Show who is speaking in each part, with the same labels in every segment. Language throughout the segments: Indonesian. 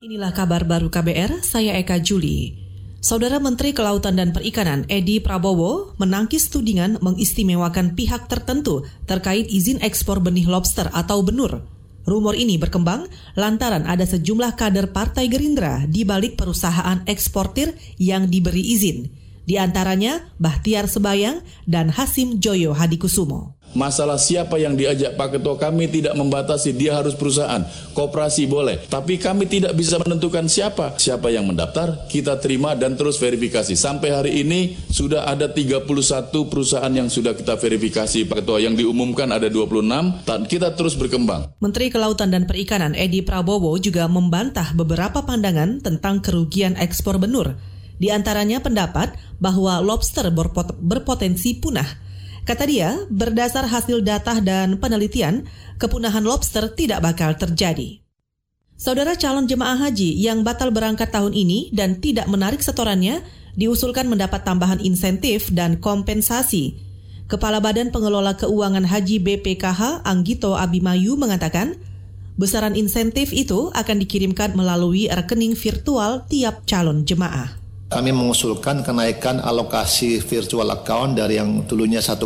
Speaker 1: Inilah kabar baru KBR, saya Eka Juli. Saudara Menteri Kelautan dan Perikanan Edi Prabowo menangkis tudingan mengistimewakan pihak tertentu terkait izin ekspor benih lobster atau benur. Rumor ini berkembang lantaran ada sejumlah kader Partai Gerindra di balik perusahaan eksportir yang diberi izin. Di antaranya Bahtiar Sebayang dan Hasim Joyo Hadikusumo.
Speaker 2: Masalah siapa yang diajak Pak Ketua kami tidak membatasi dia harus perusahaan, koperasi boleh, tapi kami tidak bisa menentukan siapa. Siapa yang mendaftar, kita terima dan terus verifikasi. Sampai hari ini sudah ada 31 perusahaan yang sudah kita verifikasi Pak Ketua, yang diumumkan ada 26 dan kita terus berkembang.
Speaker 1: Menteri Kelautan dan Perikanan Edi Prabowo juga membantah beberapa pandangan tentang kerugian ekspor benur. Di antaranya pendapat bahwa lobster berpot berpotensi punah Kata dia, berdasar hasil data dan penelitian, kepunahan lobster tidak bakal terjadi. Saudara calon jemaah haji yang batal berangkat tahun ini dan tidak menarik setorannya diusulkan mendapat tambahan insentif dan kompensasi. Kepala Badan Pengelola Keuangan Haji BPKH Anggito Abimayu mengatakan, besaran insentif itu akan dikirimkan melalui rekening virtual tiap calon jemaah
Speaker 3: kami mengusulkan kenaikan alokasi virtual account dari yang dulunya 1,1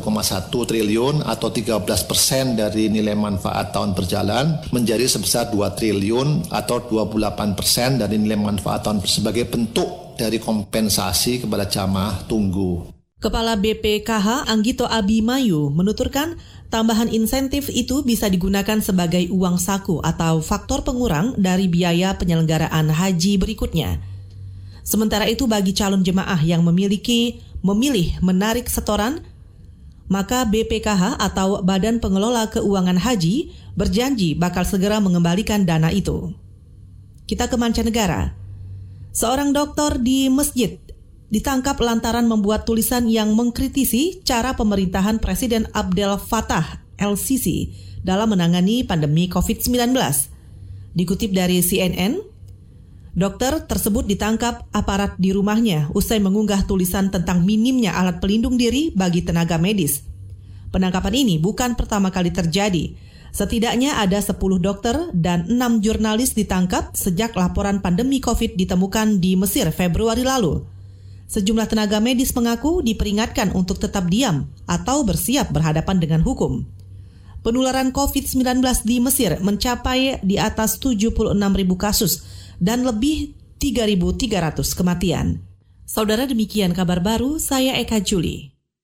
Speaker 3: triliun atau 13 persen dari nilai manfaat tahun berjalan menjadi sebesar 2 triliun atau 28 persen dari nilai manfaat tahun sebagai bentuk dari kompensasi kepada jamaah tunggu.
Speaker 1: Kepala BPKH Anggito Abimayu menuturkan tambahan insentif itu bisa digunakan sebagai uang saku atau faktor pengurang dari biaya penyelenggaraan haji berikutnya. Sementara itu bagi calon jemaah yang memiliki memilih menarik setoran, maka BPKH atau Badan Pengelola Keuangan Haji berjanji bakal segera mengembalikan dana itu. Kita ke mancanegara. Seorang dokter di masjid ditangkap lantaran membuat tulisan yang mengkritisi cara pemerintahan Presiden Abdel Fattah el-Sisi dalam menangani pandemi COVID-19. Dikutip dari CNN, Dokter tersebut ditangkap aparat di rumahnya usai mengunggah tulisan tentang minimnya alat pelindung diri bagi tenaga medis. Penangkapan ini bukan pertama kali terjadi. Setidaknya ada 10 dokter dan 6 jurnalis ditangkap sejak laporan pandemi COVID ditemukan di Mesir Februari lalu. Sejumlah tenaga medis mengaku diperingatkan untuk tetap diam atau bersiap berhadapan dengan hukum. Penularan COVID-19 di Mesir mencapai di atas 76 ribu kasus dan lebih 3.300 kematian. Saudara demikian kabar baru, saya Eka Juli.